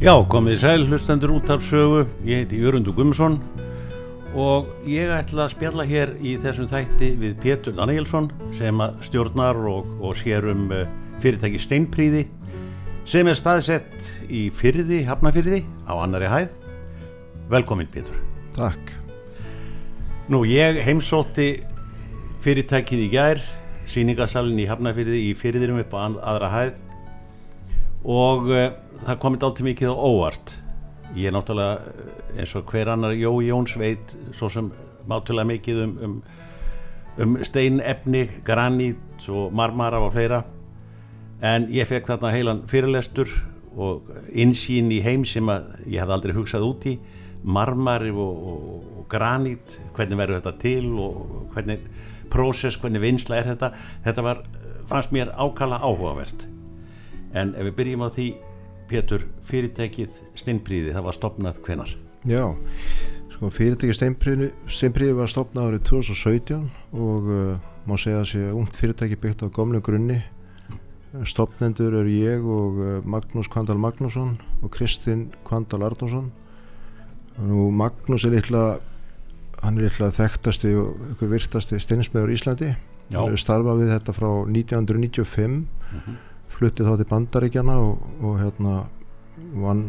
Já, komið sæl, hlustendur út af sögu, ég heiti Jörgundur Gummarsson og ég ætla að spjalla hér í þessum þætti við Pétur Danielsson sem stjórnar og, og sér um uh, fyrirtæki Steinpríði sem er staðsett í fyrði, hafnafyrði á annari hæð. Velkomin Pétur. Takk. Nú, ég heimsótti fyrirtækið í gær, síningasalinn í hafnafyrði í fyrðirum upp á aðra hæð og uh, það komið allt mikið á óvart. Ég er náttúrulega eh, eins og hver annar Jói Jóns veit svo sem mátulega mikið um, um, um steinefni, granít og marmara og fleira. En ég fekk þarna heilan fyrirlestur og insýn í heim sem ég hef aldrei hugsað út í. Marmari og, og, og granít hvernig verður þetta til og hvernig prósess, hvernig vinsla er þetta? Þetta var, fannst mér ákala áhugavert. En ef við byrjum á því Pétur, fyrirtækið Steinbríði, það var stopnað hvenar? Já, sko fyrirtækið Steinbríði, Steinbríði var stopnað árið 2017 og uh, má segja að sé ungt fyrirtæki byggt á gomlu grunni. Stopnendur er ég og uh, Magnús Kvandal Magnússon og Kristinn Kvandal Arnússon og Magnús er eitthvað hann er eitthvað þekktasti og ykkur virtasti steinsmiður í Íslandi. Já. hann er starfað við þetta frá 1995 mm -hmm flutti þá til bandaríkjana og, og hérna vann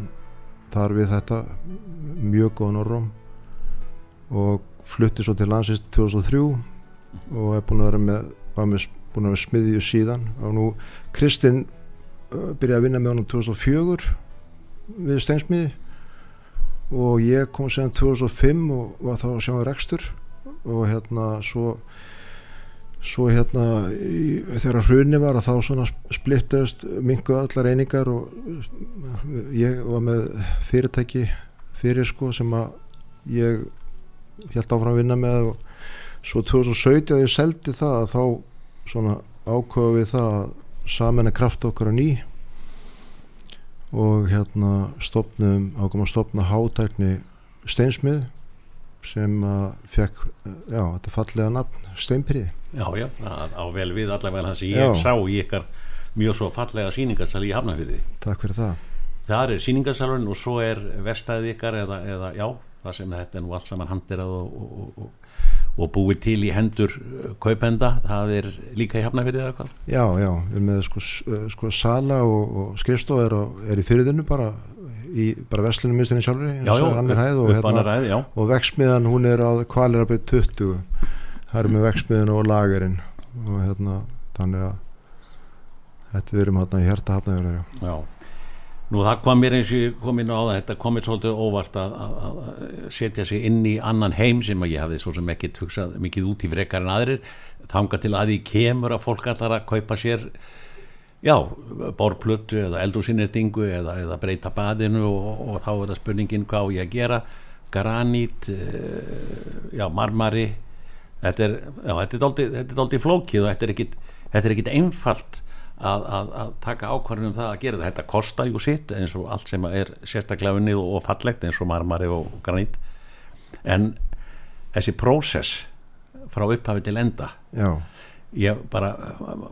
þar við þetta mjög góðan orðum og flutti svo til landsist 2003 og er búin að vera með, með, búin að vera smiðju síðan. Og nú Kristinn byrjaði að vinna með honum 2004 við steinsmiði og ég kom séðan 2005 og var þá að sjá að rekstur og hérna svo svo hérna í, þegar hrunni var að þá svona splittast mingu allar einingar og ég var með fyrirtæki fyrir sko sem að ég held áfram að vinna með og svo 2017 að ég seldi það að þá svona ákvaða við það að saman er kraft okkar að ný og hérna stopnum ákvaðum að stopna hátækni steinsmið sem að fekk já, þetta fallega nafn Steinpriði Já, já, á vel við allavega hans ég já. sá í ykkar mjög svo fallega síningarsal í Hafnarfyrði Takk fyrir það. Það er síningarsalun og svo er vestæði ykkar eða, eða já, það sem þetta er nú allt saman handirað og, og, og, og búið til í hendur kaupenda, það er líka í Hafnarfyrði eða hvað? Já, já, við erum með sko, uh, sko sala og skrifstof er, er í fyrirðinu bara í bara vestlunum misturinn sjálfur já, já, hæð, og, hérna, og veksmiðan hún er á kvalirabið 20 það er með veksmiðin og lagerinn og hérna þannig að þetta við erum hérna í hérta hafnaður já. Nú það kom mér eins og kom inn á það þetta komið svolítið óvart að, að, setja sig inn í annan heim sem að ég hafði svo sem ekki tugsað mikið út í frekar en aðrir. Þanga til að því kemur að fólk allar að kaupa sér já, borplötu eða eldúsinnirtingu eða, eða breyta baðinu og, og þá er það spurningin hvað ég að gera? Granít uh, já, marmari þetta er, já, þetta er aldrei flókið og þetta er ekkit, þetta er ekkit einfalt að, að, að taka ákvarðinu um það að gera þetta þetta kostar jú sitt eins og allt sem er sérstaklega unnið og fallegt eins og marmari og granít en þessi prósess frá upphafi til enda já. ég bara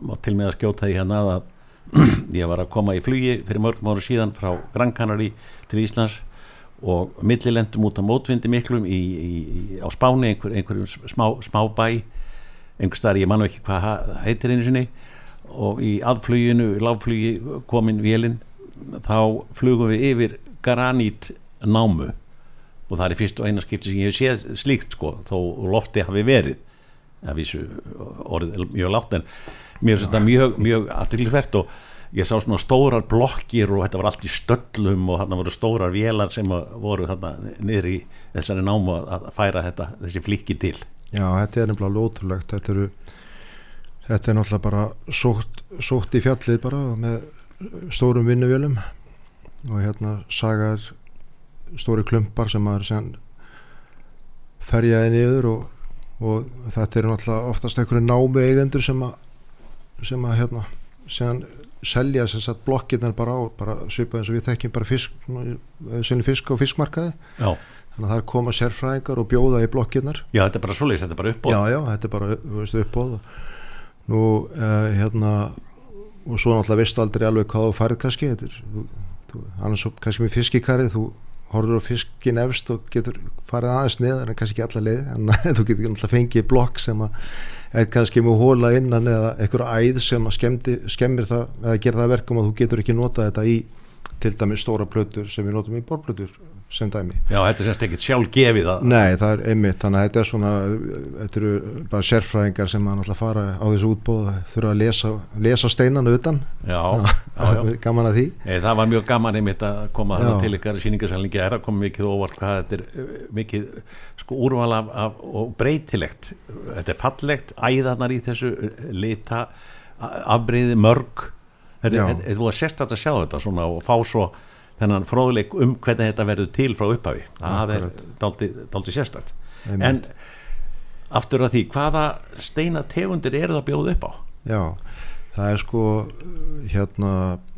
má til með að skjóta því hérna að ég var að koma í flugi fyrir mörgum ára síðan frá Gran Canary til Íslands og millilendum út á mótvindi miklum í, í, á Spáni, einhver, einhverjum smá, smá bæ einhver starf, ég mann ekki hvað heitir einu sinni og í aðfluginu, í lágflugi komin vélinn þá flugum við yfir Garanít námu og það er fyrst og eina skipti sem ég hef séð slíkt sko, þó lofti hafi verið að vísu orðið mjög látt en mér finnst þetta mjög, mjög afturlífvert og ég sá svona stórar blokkir og þetta var allt í stöllum og þarna voru stórar vélar sem voru þarna niður í þessari námu að færa þetta, þessi flíki til. Já, þetta er nefnilega lóturlegt. Þetta, eru, þetta er náttúrulega bara sótt, sótt í fjallið bara með stórum vinnuvélum og hérna sagar stóri klumpar sem maður ferjaði niður og, og þetta eru náttúrulega oftast einhverju námi eigendur sem að sem að hérna sem selja þess að blokkirnar bara á bara svipað eins og við þekkjum bara fisk seljum fisk á fiskmarkaði. Já. þannig að það er koma sérfræðingar og bjóða í blokkirnar. Já, þetta er bara svoleiðis, þetta er bara uppbóð Já, já, þetta er bara veistu, uppbóð nú, uh, hérna og svo náttúrulega vistu aldrei alveg hvað þú færð kannski er, þú, annars kannski með fiskikarið þú horfur á fiskin efst og getur farið aðeins neðar en kannski ekki alla leið en þú getur alltaf fengið blokk sem að er kannski með hóla innan eða einhverja æð sem að skemmir það eða gera það verkum og þú getur ekki notað þetta í til dæmis stóra plötur sem við notum í borplötur sem dæmi. Já, þetta er semst ekkit sjálf gefið að Nei, það er einmitt, þannig að þetta er svona þetta eru bara sérfræðingar sem að náttúrulega fara á þessu útbóð þurfa að lesa, lesa steinanu utan. Já, já, já. Gaman að því. Ei, Það var mjög gaman einmitt að koma til ykkar síningarsælingi er að koma mikið óvart hvað þetta er uh, mikið sko úrval af, af og breytilegt. Þetta er fallegt, æðarnar í þessu lita, afbreyði mörg þetta er- er þú að sérstætt að sjá þetta svona og fá svo þennan fróðleik um hvernig þetta verður til frá upphafi. Það er daldi, sérstætt en aftur að því hvaða steina tegundir eru það að bjóða upp á? Já, það er sko hérna,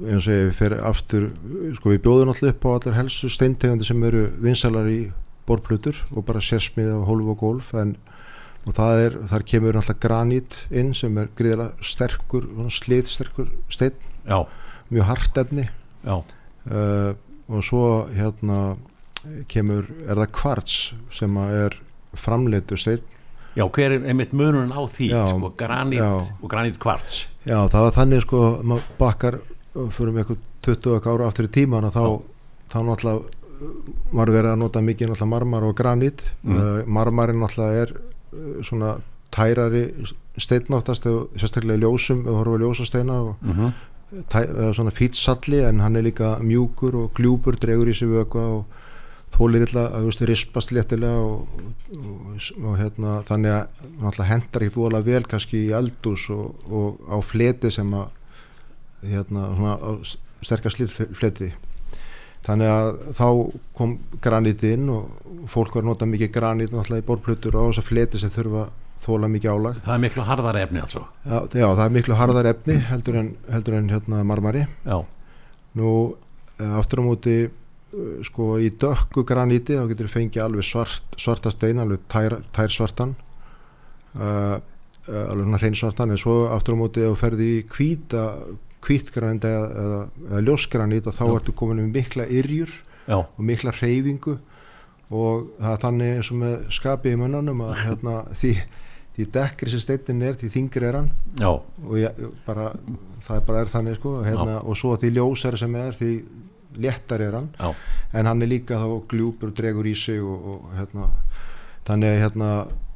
eins og ég fyrir aftur, sko við bjóðum alltaf upp á allar helstu steintegundi sem eru vinsalar í borplutur og bara sérsmið og hólf og gólf en og það er, þar kemur alltaf granít inn sem er gríðarlega sterkur slitsterkur steinn, Já, mjög hart efni. Uh, og svo hérna kemur, er það kvarts sem er framleitur steinn. Já, hver er einmitt munurinn á því Já, sko, granít já. og granít kvarts? Já, það var þannig sko, maður bakkar fyrir með eitthvað 20 okkar ára aftur í tíman og þá, þá náttúrulega uh, var verið að nota mikið náttúrulega marmar og granít. Mm. uh, marmarinn náttúrulega er svona tærari steinnáttast sérstaklega ljósum, við horfum að ljósasteina og mm -hmm. tæ, eða svona fýtsalli en hann er líka mjúkur og gljúpur dregur í sig vökva og þólir illa að veist, rispast léttilega og, og, og hérna þannig að náttúrulega hendar ekkert voðalega vel kannski í eldús og, og á fleti sem að hérna svona sterkast fleti þannig að þá kom granít inn og fólk var að nota mikið granít náttúrulega í borplutur og þess að fleti sem þurfa þóla mikið álag. Það er miklu harðara efni altså já, já, það er miklu harðar efni heldur en, heldur en hérna marmari. Já, Nú, eh, aftur á móti eh, sko í dökku graníti þá getur fengið alveg svart, svarta stein alveg tær, tær svartan uh, uh, alveg hrein svartan en svo aftur á móti ef þú ferði í hvíta hvítgranít eða, eða, eða ljósgranít þá Já. ertu komin með mikla yrjur já, og mikla reyfingu og það er þannig eins og með skapið í mönnunum að hérna, því, því dekkri sem steitin er því þingri er hann. Já, og ég, bara, það er bara er þannig sko, hérna, og svo því ljósari sem er því léttar er hann. En hann er líka þá gljúpur og dregur í sig og, og hérna þannig að hérna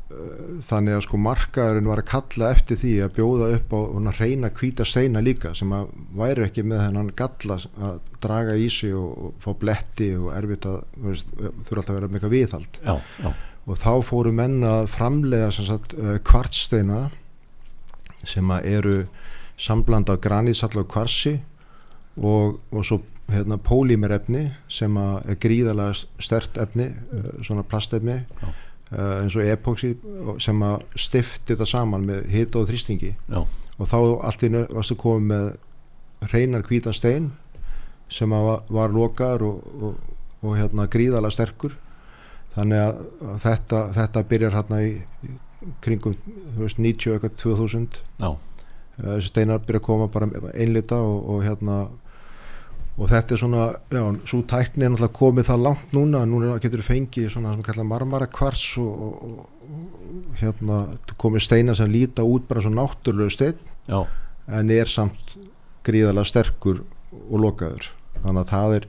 þannig að sko markaðurinn var að kalla eftir því að bjóða upp á reyna hvíta steina líka sem að væri ekki með þennan galla að draga í sig og, og fá bletti og erfitt að veist, þurfa alltaf að vera eitthvað viðhald. Já, já, og þá fóru menn að framleiða sem sagt, uh, kvartsteina sem að eru samblanda af granitsall og kvarsi og, og svo hérna, pólímerefni sem að er gríðalega stert efni uh, svona plastefni. Já. Uh, eins og epoxy og- sem að stifti þetta saman með hita og þrýstingi. Já, og þá allt í einu varstu komið með hreinar hvítan stein sem að var, lokaður og, og, og hérna gríðalega sterkur. Þannig að, að þetta, þetta byrjar hérna í, í kringum veist, 90 eitthvað 2000 já, Eh, þessi steinar byrja að koma bara einlita og, og hérna og þetta er svona, já, svo tækni er náttúrulega komið það langt núna núna getur þú fengið svona sem kallar marmara kvarts og, og, og hérna komið steina sem líta út bara svo náttúrulegu stein já, en er samt gríðarlega sterkur og lokaður. Þannig að það er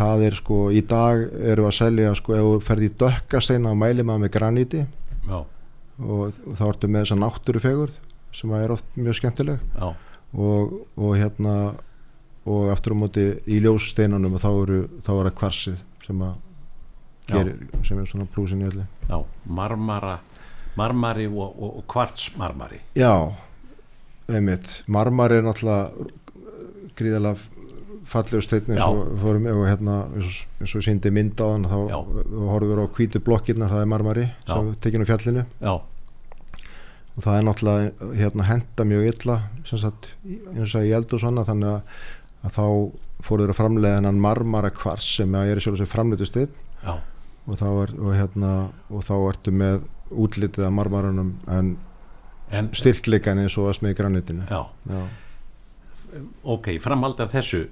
það er sko, í dag eru að selja sko, ef þú ferði í dökkasteina og mæli maður með graníti já, og, og þá ertu með þessa náttúrufegurð sem er oft mjög skemmtileg. Já, og, og hérna og aftur á móti í ljóssteinanum og þá eru þá er það kvarsið sem að gerir, sem er svona plúsin í öllu. Já, marmara marmari og, og, og kvartsmarmari. Já, einmitt. Marmar er náttúrulega gríðalega fallegu steinn eins og fórum og hérna eins og, síndi mynd á hann þá horfum við á hvítu blokkirna það er marmari sem við tekinu fjallinu. Já, og það er náttúrulega hérna henda mjög illa sem sagt, eins og ég held og svona þannig að, að þá fóruður að framlega hennan marmara kvars sem er í sjálf sem já, og þá, og, hérna, og þá ertu með útlitið af marmaranum en en styrkleikan eins og að smið granitinu já, Já. ok, framhald af þessu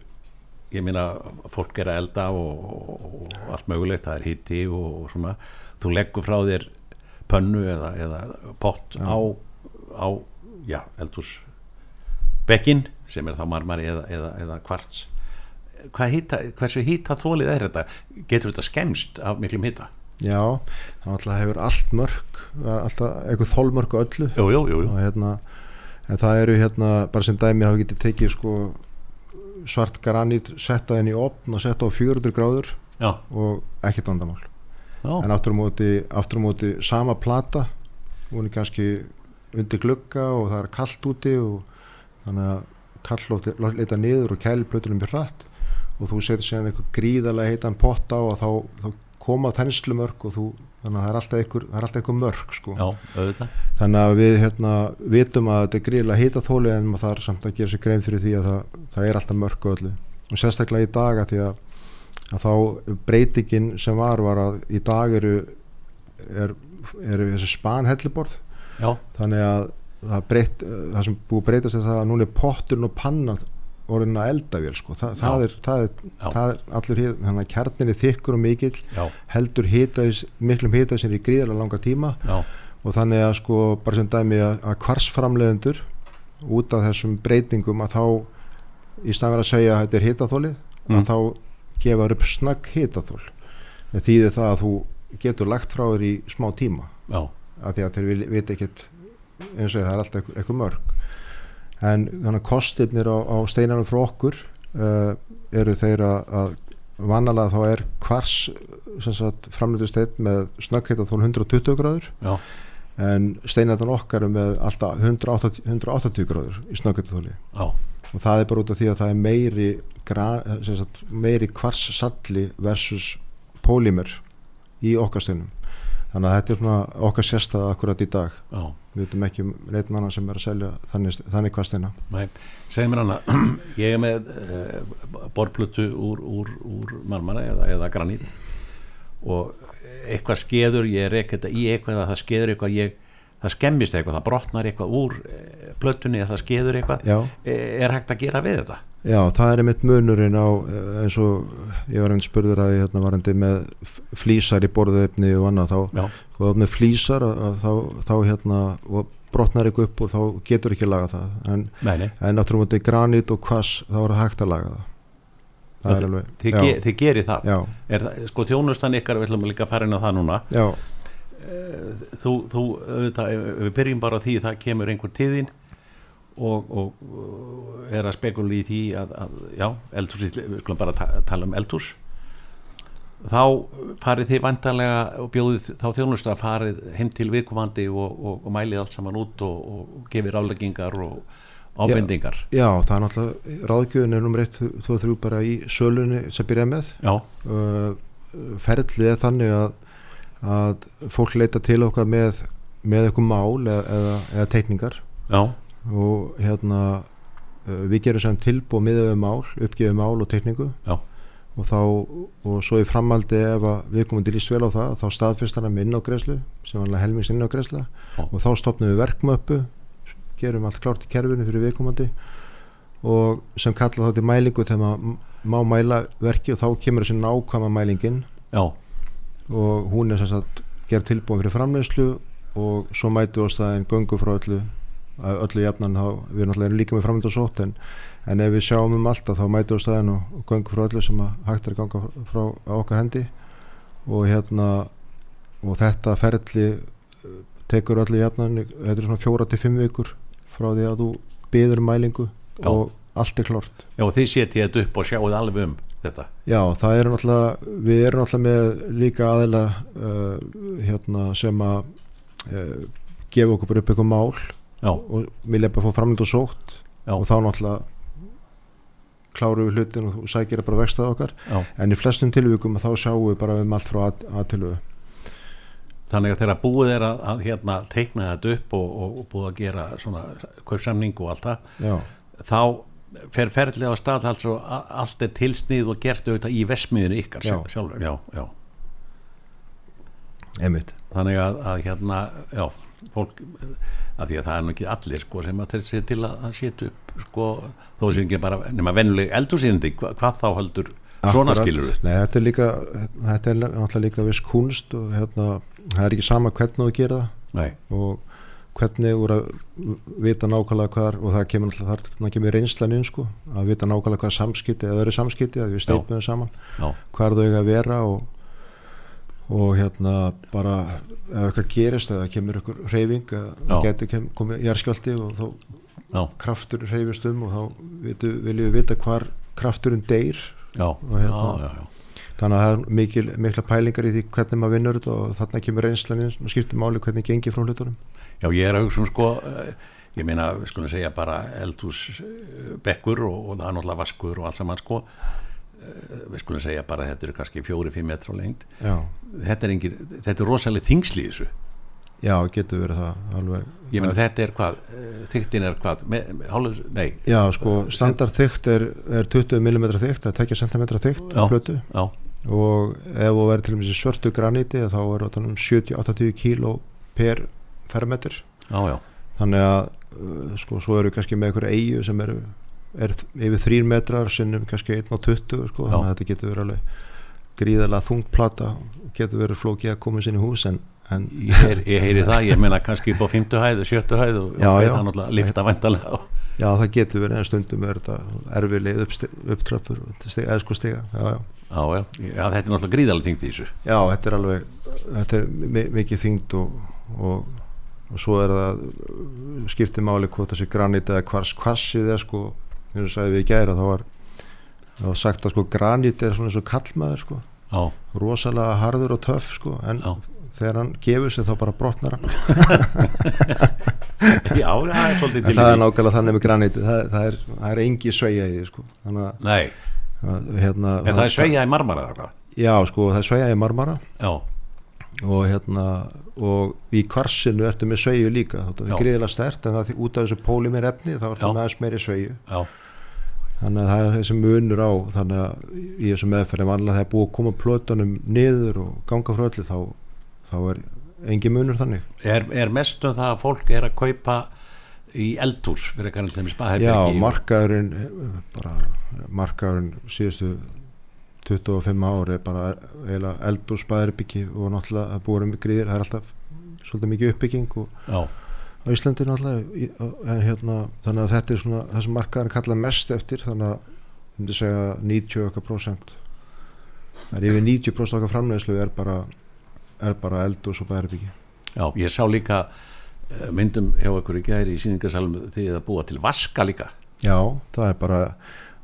ég meina fólk er að elda og, og, allt mögulegt, það er hitti og, og svona, þú leggur frá þér pönnu eða, eða pott á, á já, eldhús bekkin sem er þá marmari eða, eða, eða kvarts. Hita, hversu hýta þólið er þetta? Getur þetta skemst af miklum hýta Já, það alltaf hefur allt mörg alltaf eitthvað þólmörg og öllu. Jú, jú, jú, og hérna en það eru hérna, bara sem dæmi hafa getið tekið sko svart granít setta inn í opn og setta á 400 gráður Já. og ekkert vandamál. Já. en aftur á móti, móti sama plata hún er kannski undir glugga og það er kallt úti og þannig að kallt leita niður og kæli plötunum er hratt og þú setur sér einhver gríðarlega heitan pott á og þá, þá koma þennslumörk og þú, þannig að það er alltaf einhver, er alltaf einhver mörk sko. Já, þannig að við hérna, vitum að þetta er gríðarlega heita þóli en maður þarf samt að gera sér grein fyrir því að það, það er alltaf mörk og öllu. Og sérstaklega í dag að því að, að þá breytingin sem var var að í dag eru er, eru þessi spanhelliborð þannig að það, breyt, það sem búið breytast er það að núna er potturinn og pannan orðin að elda vel sko. Þa, það, er, það, er, það er allur hér þannig að kjarnin er þykkur og mikill Já. heldur hitaðis, miklum hitaðis er í gríðarlega langa tíma Já. og þannig að sko bara sem dæmi að, að hvarsframleðendur út af þessum breytingum að þá í staðverð að segja að þetta er hitaþólið mm. að þá gefa upp snögg hitaþól því það að þú getur lagt frá þér í smá tíma Já. að því að þeir veit ekkert eins og það er alltaf eitthvað mörg. En þannig að kostirnir á, á steinanum frá okkur uh, eru þeir að vanalega þá er hvers framlýttu stein með snöggheit að þól 120 gráður Já. en steinarnan okkar er með alltaf 180, 180 gráður í snöggheit að þóli og það er bara út af því að það er meiri sagt, meiri hvers salli versus pólimer í okkar steinum. Þannig að þetta er svona okkar sérstað akkurat í dag. Já. Við veitum ekki um neitt manna sem er að selja þannig, þannig kvastina. Segð mér hana, ég er með uh, borplutu úr, úr, úr marmara eða, eða granít og eitthvað skeður ég er ekkert í eitthvað það skeður eitthvað ég það skemmist eitthvað, það brotnar eitthvað úr eh, plötunni eða það skeður eitthvað. Eh, er hægt að gera við þetta? Já, það er einmitt munurinn á eh, eins og ég var einn spurður að ég hérna, var endi með flýsar í borðuðefni og annað þá, sko, með flýsar að, að, þá, þá hérna og brotnar eitthvað upp og þá getur ekki laga það. En, en náttúrulega mútið granít og kvass þá er það hægt að laga það. Það er alveg þið, ge, þið gerir það, er það sko þjónustan ykkar, við ætlum líka að fara inn á það núna. Já. Þú, þú auðvitað, við byrjum bara því það kemur einhver tíðin og, og er að spekula í því að, að já, eldhús við skulum bara ta tala um eldhús. Þá farið þið vantarlega og bjóðið þá þjónust að farið heim til viðkomandi og, og, og mælið allt saman út og gefið ráleggingar og ábendingar? já, já, það er náttúrulega ráðgjöðin er nummer 1, 2 og 3 bara í sölunni sem byrja með. Uh, ferðlið er þannig að að fólk leita til okkar með, með eitthvað mál eða, eða, eða teikningar. Já. Og hérna við gerum sem tilbúið miða við mál uppgefið mál og teikningu. Já. og þá og svo í framaldi ef við komum til í svel á það þá staðfyrstar hann með innágreðslu sem var helmings innágreðsla og þá stopnum við verkmöppu gerum allt klárt í kerfinu fyrir viðkomandi. Og sem kalla þá til mælingu þegar maður má mæla verki og þá kemur þessi nákvæma mælingin. Já. Og hún er sannsagt gerð tilbúin fyrir framleyslu og svo mætu á staðin göngu frá öllu öllu jafnan þá við erum náttúrulega líka með framleysasótt en, en ef við sjáum um alltaf þá mætu á staðin og, og göngu frá öllu sem hægt er að ganga frá okkar hendi. Og hérna og þetta ferli uh, tekur öllu jafnan þetta er svona fjóra til fimm vikur frá því að þú byður um mælingu Já. og allt er klort Já og þið setjið þetta upp og sjáuð alveg um þetta. Já, það er náttúrulega við erum náttúrulega með líka aðeila uh, hérna, sem að uh, gefa okkur upp eitthvað mál Já. og vilja bara fá framlýnd og sótt Já. og þá náttúrulega kláru við hlutin og sækir bara vextað okkar Já. en í flestum tilvíkum þá sjáum við bara um allt frá að, að tilvíku Þannig að þegar búið er að, að hérna, teikna þetta upp og, og, og búið að gera svona kaupsamning og allt það þá fer ferðlega á stað altså, allt er tilsnið og gert auðvitað í vesmiðinu ykkar já. sjálfur já, já. Einmitt. þannig að, að hérna fólk að því að það er nú ekki allir sko sem að þessi til að, að setja upp sko þó sem ekki bara nema vennuleg eldursýndi hva, hvað þá heldur svona skilur Nei, þetta er líka þetta er náttúrulega líka viss kunst og hérna, það er ekki sama hvernig þú gera Nei, og hvernig eru að vita nákvæmlega hvað er og það kemur náttúrulega þar kemur reynslan inn sko, að vita nákvæmlega hvað samskipti eða það eru samskipti, að við steipum þau saman já, hvað er þau eiga að vera og, og hérna bara ef eitthvað gerist eða kemur eitthvað reyfing Já. það getur kem, komið jarðskjálti og þá já, kraftur reyfist um og þá vitu, viljum við vita hvar krafturinn deyr já, hérna- já, þannig að það er mikil, mikla pælingar í því hvernig maður vinnur þetta og þarna kemur reynslan inn og skiptir máli hvernig gengi frá hlutunum. Já, ég er að hugsa um sko, eh, ég meina, við skulum segja bara eldhús eh, bekkur og, og það er náttúrulega vaskur og allt saman sko, við skulum segja bara að þetta eru kannski fjóri-fimm metr á lengt. Þetta er, engir, þetta er rosalega þingsli í þessu. já getur verið það alveg Ég meina, þetta er hvað, eh, þyktin er hvað, með, með, hálfur, nei, já sko standard þygt er, er 20 mm þygt það er 2 cm þygt Já. hlutu já, og ef þú verður til dæmis í svörtu graníti þá er það um 70-80 kíló per fermetur já, já, þannig að uh, sko svo eru kannski með einhverju eigu sem eru er yfir 3 metrar sinnum kannski 1,20 sko, þannig að þetta getur verið alveg gríðarlega þungt plata getur verið flókið að koma sinni í hús en, en ég, heyr, ég heyri það, ég meina kannski upp á fymtu hæð og sjöttu hæð og, það er náttúrulega lifta væntalega. já það getur verið en stundum er þetta erfileg upptröppur eða sko stiga já, já. Já, já, já, þetta er náttúrulega gríðalega þyngt í þessu. já þetta er alveg þetta er mi mikið þyngd og, og, og svo er það skiptir máli hvort þessi granít eða hvars kvassið er sko eins og sagði við í gæra þá var, þá var sagt að sko granít er svona eins og kallmaður sko. Já, rosalega harður og töff sko en já, þegar hann gefur sig þá bara brotnar hann. Já, það er svolítið til það í er því. nákvæmlega þannig með granít. Það, það, er, það er engi sveigja í því sko. Að, Nei, að hérna, en það er sveigjaði marmara eða hvað? já sko það er sveigja í marmara. Já, og hérna og í kvarsinu ertu með sveigju líka Já. er gríðilega stert en það er út af þessu pólimer efni þá ertu Já. með aðeins meiri sveigju já, þannig að það er þessi munur á þannig að í þessu meðferði vanlega það er búið að koma plötunum niður og ganga frá öllu þá, þá er engin munur þannig er, er mest um það að fólk er að kaupa í eldhús fyrir þeim Já, markaðurinn eh, bara markaðurinn síðustu 25 ári bara eiginlega eld og spæðarbyggi og náttúrulega að búið um gríðir, það er alltaf svolítið mikið uppbygging og Já, á Íslandi náttúrulega en hérna, þannig að þetta er svona það sem markaðurinn kalla mest eftir þannig að ég myndi segja 90 okkar prósent. Það er yfir 90% okkar framleiðslu er bara, er bara eld og spæðarbyggi já, ég sá líka eh, myndum hjá ykkur í gæri í síningasalum því að búa til vaska líka. Já, það er bara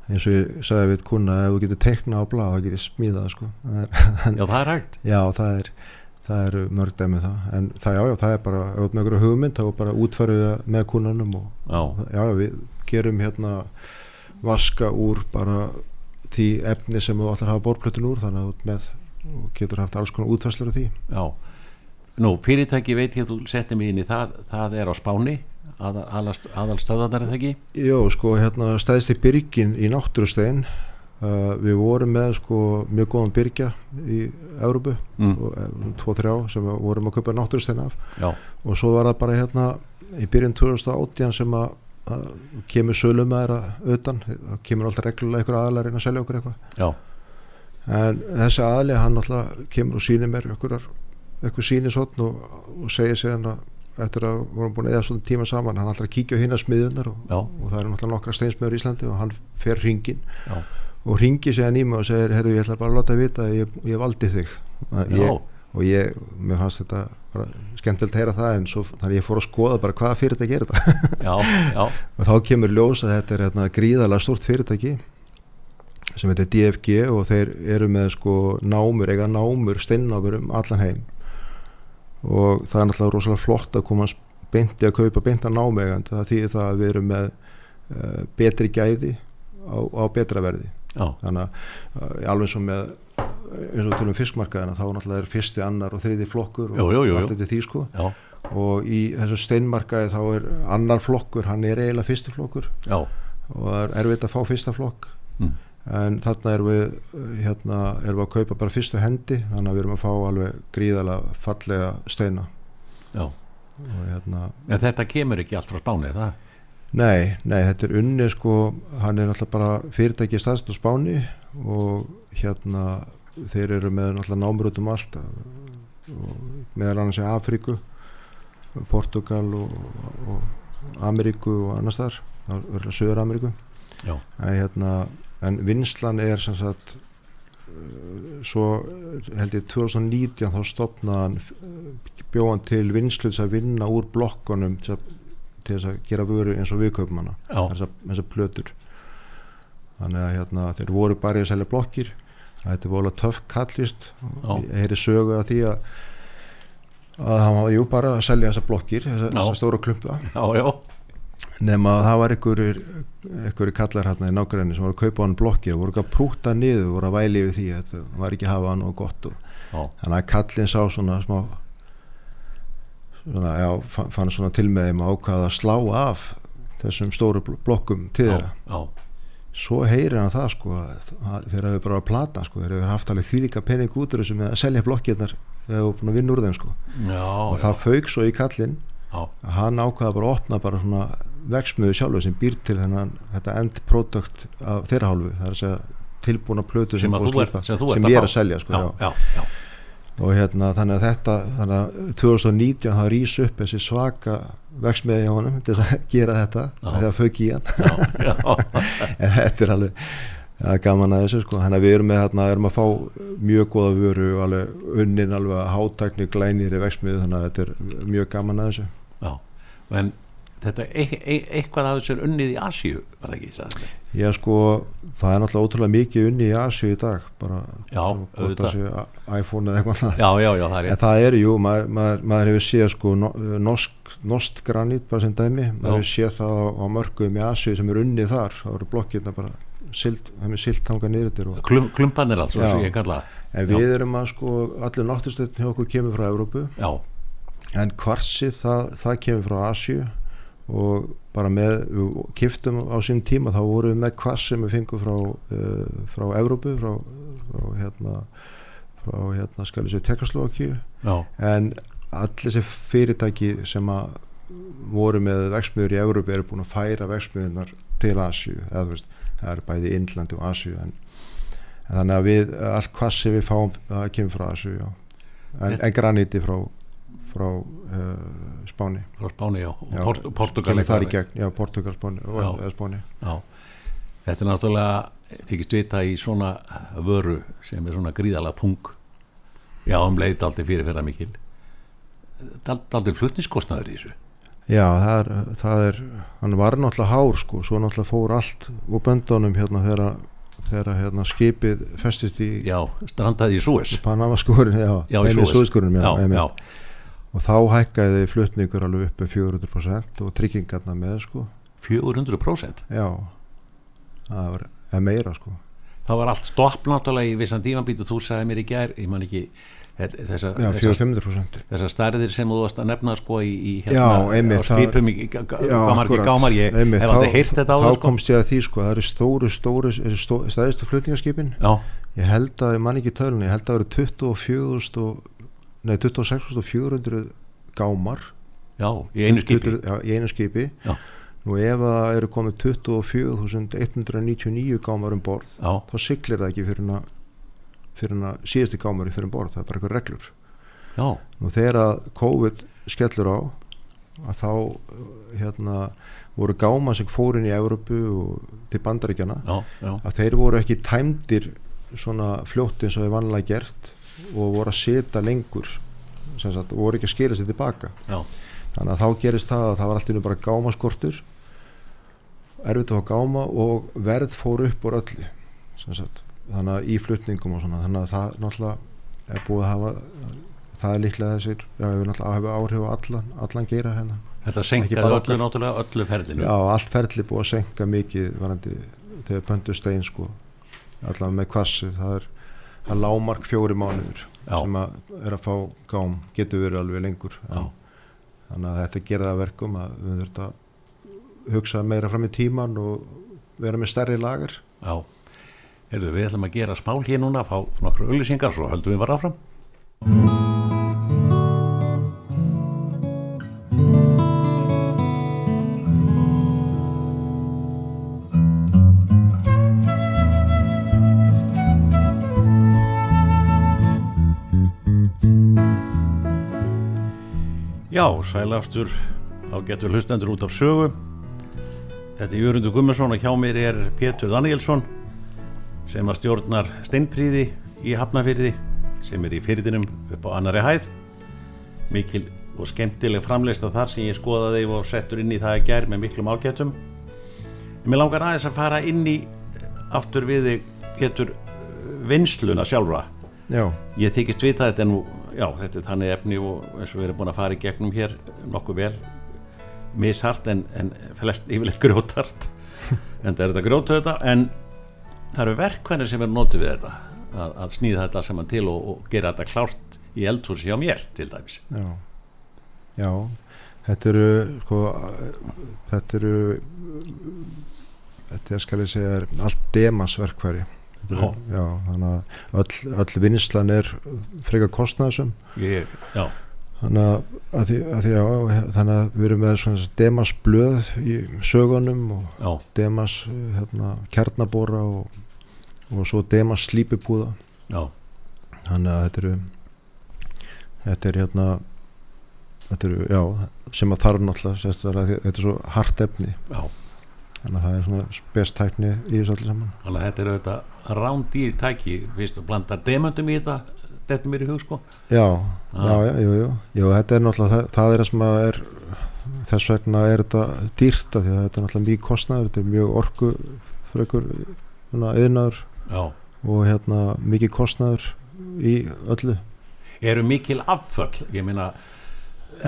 eins og ég sagði við kuna ef þú getur teikna á blað þá getur smíðað sko. það er, Já, það er hægt. Já, það er það eru mörg dæmi það. En það, já, já, það er bara, ert með einhverju hugmynd þá er bara útfæruð það með kunanum og Já, já, við gerum hérna vaska úr bara því efni sem þú ætlar að hafa borplötun úr þannig að þú með og getur haft alls konar útfæslur af því. Já. Nú, fyrirtæki veit ég að þú settir mig inn í það það er á Spáni að, aðalstöðarnar er það ekki? Jó, sko, hérna stæðist í byrgin í náttúrustegin uh, við vorum með sko mjög góðan byrgja í Európu mm. eh, tvo þrjá sem við vorum að kaupa náttúrustein af. Já, og svo var það bara hérna í byrjun 2018 sem að, að kemur sölumæðra utan, það kemur alltaf reglulega einhver aðalega að reyna að selja okkur eitthvað. En þessi aðalega hann alltaf kemur og sýnir mér einhver sýnir svona og, og segir síðan að eftir að vorum búin að eða svona tíma saman hann alltaf kíkja á hinna smiðunar og, og það eru náttúrulega nokkra steinsmiður í Íslandi og hann fer hringin já, og ringi í mig og segir herru ég ætla bara að láta að vita að ég, ég valdi þig. Að ég, og ég, mér fannst þetta skemmtilegt að heyra það en svo þannig að ég fór að skoða bara hvaða fyrirtæki er þetta. Já, já, og þá kemur ljós að þetta er hérna, gríðalega stórt fyrirtæki sem heitir DFG og þeir eru með sko námur, eiga námur steinnámur um allan heim og það er náttúrulega rosalega flott að koma beinti að kaupa beinta námegandi það þýðir það að við erum með uh, betri gæði á, á betra verði. Já, þannig að uh, alveg svo með eins og tölum um fiskmarkaðina þá náttúrulega er fyrsti, annar og þriði flokkur og jú, jú, jú. allt þetta því sko. Já, og í þessu steinmarkaði þá er annar flokkur, hann er eiginlega fyrsti flokkur. Já, og það er erfitt að fá fyrsta flokk. Mm. En þarna erum við hérna erum við að kaupa bara fyrstu hendi þannig að við erum að fá alveg gríðalega fallega steina já, hérna en þetta kemur ekki allt frá spáni það? Nei, nei, þetta er unni sko, hann er náttúrulega bara fyrirtæki staðst á Spáni og hérna þeir eru með náttúrulega námur út um allt meðal annars í Afríku Portugal og, og Ameríku og annars þar, það er Söður Ameríku Já. en, hérna, en vinslan er sem sagt uh, svo held ég 2019 þá stopnaðan bjóðan til vinsluðs að vinna úr blokkonum til þess að gera vöru eins og við kaupum hana Já, þessar, þessar plötur. Þannig að hérna, þeir voru bara í að selja blokkir. Þetta er volið töff kallist. Ég heyri sögu að því að að hann var jú bara að selja þessar blokkir þessar, Já. þessar stóra klumpa. Já, já, nema að það var einhverjir kallar hérna í nágræni sem voru að kaupa hann blokki og voru að prúta niður voru að væli yfir því að það var ekki að hafa hann og gott og já, þannig að kallin sá svona smá svona, já, fann, fann svona til með þeim að slá af þessum stóru bl- blokkum til þeirra. já, svo heyrir hann það sko þeir hafi bara að plata sko þeir hafi haft alveg þvílíka pening út með að selja blokkirnar þegar hafa búin að vinna úr þeim sko. Já, og já, það fauk svo í kallin að hann ákvaða bara að opna bara svona veksmiðu sjálfur sem býr til þennan þetta end product af þeirra hálfu það er að segja tilbúna plötu sem að að slúta- sem þú ert sem að ég er fá. að selja sko, já, já. já, og hérna þannig að þetta þannig að 2019 það rís upp þessi svaka veksmiði hjá honum til þess að gera þetta þegar fauk í hann. En þetta er alveg það er gaman að þessu sko. Þannig að við erum með hérna erum að fá mjög góða vöru og alveg unnin alveg að hátækni glænir í veksmiðu þannig að þetta er mjög gaman að þessu. Já, en þetta e e eitthvað af þessu er unnið í Asíu var það ekki, þér? Já sko, það er náttúrulega ótrúlega mikið unni í Asju í dag bara Já, það iPhone eða eitthvað já, já, já, það er en það eru, jú, maður, maður, maður hefur séð sko no, norsk, norsk granít bara sem dæmi, maður hefur séð það á, á mörgum í Asju sem er unnið þar. Það eru blokkirna bara það er silt hanga og, Klum, klumpanir alls, Já. sem ég kalla það. en við erum að sko allir náttustöðn hjá okkur kemur frá Evrópu. Já, en kvarsið það, það kemur frá Asju og bara með kiftum á sín tíma þá vorum við með kvars sem við fengum frá uh, frá Evrópu frá, frá hérna frá hérna skal ég segja Tekaslovaki já, en allir þessi fyrirtæki sem að voru með veksmiður í Evrópu eru búin að færa veksmiðunar til Asju eða veist, það er bæði Indlandi og Asju en, en þannig að við allt kvars sem við fáum það kemur frá Asju já. en, en graniti frá frá uh, Spáni. Frá Spáni, já, og Já, Port Portugal þar í gegn, já, Portugal, Spáni, og, Já. eða Spáni. Þetta er náttúrulega þykist vita í svona vöru sem er svona gríðalega þung. Já, um leið daldi fyrir fyrir mikil daldi flutniskostnaður í þessu. Já, það er, það er, hann var náttúrulega hár sko, svo náttúrulega fór allt úr böndunum hérna þegar, þegar hérna skipið festist í já, strandaði í Suez. Panamaskórin, já, Já, í Suez. Suezskórin, já, já, já, og þá hækkaði flutningur alveg upp um 400% og tryggingarna með sko, 400% já, það var meira sko. það var allt stopp náttúrulega í vissan tímanbítu þú sagði mér í gær, ég man ekki þessa, Já, þessa, 400%. þessar stærðir sem þú varst að nefna sko í, í Já, einmitt, á skipum í gámar ekki gámar, ég Einmitt, hef aldrei þá- heyrt þetta á Þá það sko. komst ég að því sko, það eru stóru, stóru, stæðistu flutningaskipin. Já, Ég held að, ég man ekki tölunni, ég held að það eru 24.000 og, nei 26.400 gámar. Já, í einu skipi. 20 Já, í einu skipi. Já. Nú ef það eru komið 24.199 gámar um borð já, þá siglir það ekki fyrir hana fyrir hana síðasti gámari fyrir um borð það er bara eitthvað reglur. Já, Nú þegar að COVID skellur á að þá hérna voru gáma sem fór inn í Evrópu og til bandaríkjana já, já, að þeir voru ekki tæmdir svona fljótt eins og þeir vanlega gert og voru að setja lengur sagt, og voru ekki að skila sér tilbaka. Já, þannig að þá gerist það að það var alltaf bara gámaskortur erfitt að fá gáma og verð fór upp úr öllu sagt, þannig að í flutningum og svona þannig að það náttúrulega er búið að hafa það er líklega þessir já, hefur náttúrulega að hafa áhrif á allan, allan geira hérna. Þetta senkaði öllu náttúrulega öllu ferlinu. Já, allt ferli búið að senka mikið varandi þegar pöntu stein sko allavega með kvassi það er, er lámark fjóri mánuður Já. sem að er að fá gám getur verið alveg lengur. Já, þannig að þetta gerði að verkum að við þurfum að hugsa meira fram í tíman og vera með stærri lagar já. Heyrðu, við ætlum að gera smál hér núna fá nokkru auðlýsingar, svo höldum við bara áfram Já, sælaftur á getur hlustendur út af sögu. Þetta er Jörgundur Gummarsson og hjá mér er Pétur Danielsson sem að stjórnar steinpríði í Hafnafyrði sem er í fyrðinum upp á annari hæð. Mikil og skemmtileg framleista þar sem ég skoðaði og settur inn í það að gær með miklum ágættum. En mér langar aðeins að fara inn í aftur við þig Pétur vinsluna sjálfra. Já, Ég þykist vita að þetta er nú, já, þetta er þannig efni og eins og við erum búin að fara í gegnum hér nokkuð vel, mishart en, en flest yfirleitt grjótart, en það er þetta grjótu þetta, en það eru verkvæðin sem er notið við þetta, að, að snýða þetta saman til og, og gera þetta klárt í eldhúsi hjá mér til dæmis. já, já, þetta eru, sko, þetta eru, þetta er, skal ég segja, allt demasverkværi. Eru- Já, þannig að öll, öll vinslan er frekar já, Þannig að, að, því, að því að, þannig að við erum með svona demasblöð í sögunum og já, demas hérna, kjarnabóra og, og svo demas slípipúða. já, Þannig að þetta eru, þetta er hérna, þetta eru, já, sem að þarf náttúrulega, þetta er svo hart efni. já, Þannig að það er svona spestækni í þessu allir saman. þannig að þetta er auðvitað rándýr tæki, fyrst og blandar demöndum í þetta, þetta mér í hug sko. Já, Ah. já, já, jú, jú, jú, þetta er náttúrulega, það, það er það sem að er, þess vegna er þetta dýrta því að þetta er náttúrulega mjög kostnaður, þetta er mjög orku frekur yðnaður Já, og hérna mikið kostnaður í öllu. eru mikil afföll ég Já,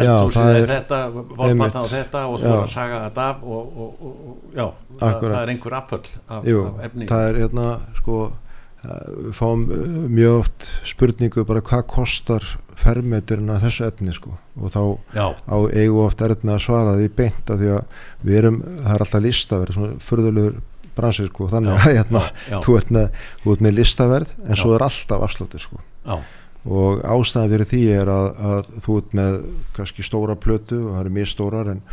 eldhúsið það er er- þetta, volpatna og þetta og er að saga þetta af og, og, og, og já, það, það er einhver afföll af, Jú, af efni. það er hérna sko eh, við fáum eh, mjög oft spurningu bara hvað kostar fermetirinn af þessu efni sko og þá já, á eigu oft erð með að svara því beint að því að við erum, það er alltaf listaverð svona furðulegur bransið sko þannig Já, að hérna, þú, ert með, með listaverð en svo er alltaf afsláttur sko. Já, og ástæðan fyrir því er að, að þú ert með kannski stóra plötu og það eru mjög stórar en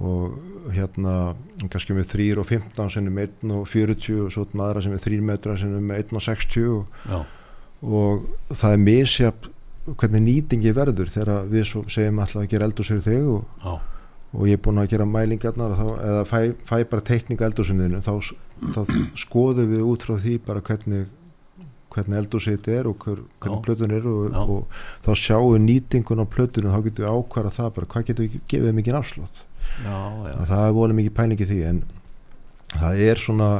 og hérna kannski með 3 og 15 sem er með 1 og 40 og svo er maður sem er 3 metra sem er með 1 og 60 og, og það er misjafn hvernig nýtingi verður þegar við segjum alltaf að gera eldur fyrir þig og, og ég er búinn að gera mælingarnar þá, eða fæ, fæ bara teikninga eldursinniðinu þá, þá skoðum við út frá því bara hvernig hvernig eldursitt er og hver, hvernig plötun er og, og þá sjáum við nýtingun á plötunum þá getum við ákvæða það bara hvað getum við gefið mikið að það er volið mikið pæling í því en það er svona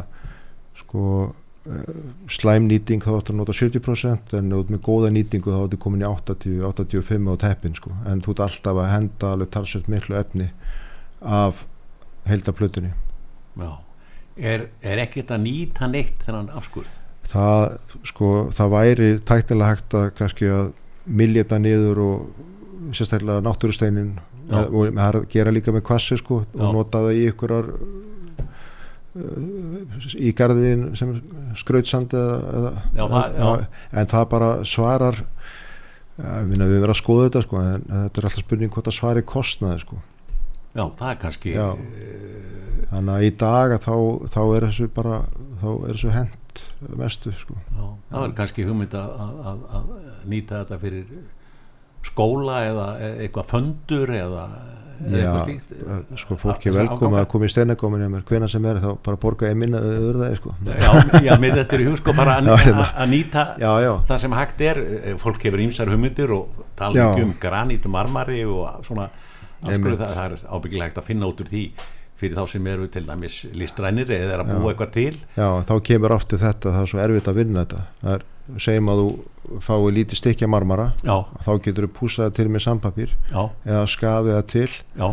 sko uh, slæm nýting þá áttu að nota 70% en út með góða nýtingu þá áttu komin í 80-85 á teppin sko. En þú ert alltaf að henda alveg talsveit miklu efni af heldaplutunni já. Er, er ekkert að nýta neitt þennan afskurð það sko það væri tæknilega hægt að kannski að milja þetta niður og sérstaklega náttúrusteinin Já. og er að gera líka með kvassi sko Já. og nota það í ykkurar í garðin sem skrautsandi eða, eða, Já, það- já. en það bara svarar ja, við verið að skoða þetta sko en þetta er alltaf spurning hvort það svari kostnaði sko já, það er kannski Já. þannig að í dag að þá, þá er þessu bara þá er þessu hent mestu sko. Já, það er kannski hugmynd að, að, að, að nýta þetta fyrir skóla eða eitthvað föndur eða, eitthvað slíkt. sko fólk er Þessa velkomið afganga. að koma í mér. Hvena sem er þá bara borga ég minna öður það sko. Já, já, mér þetta er í hug sko bara að, Já, hérna. nýta já, það sem hægt er, eh, fólk hefur ímsar hugmyndir og tala um granít marmari og svona. Það, það er ábyggilega hægt að finna út úr því fyrir þá sem eru til dæmis listrænir eða er að búa Já. eitthvað til. Já, þá kemur aftur þetta það er svo erfitt að vinna þetta. Það er, segjum að þú fái lítið stykja marmara já, þá getur þú púsað það til með sambapír já, eða skafið það til já,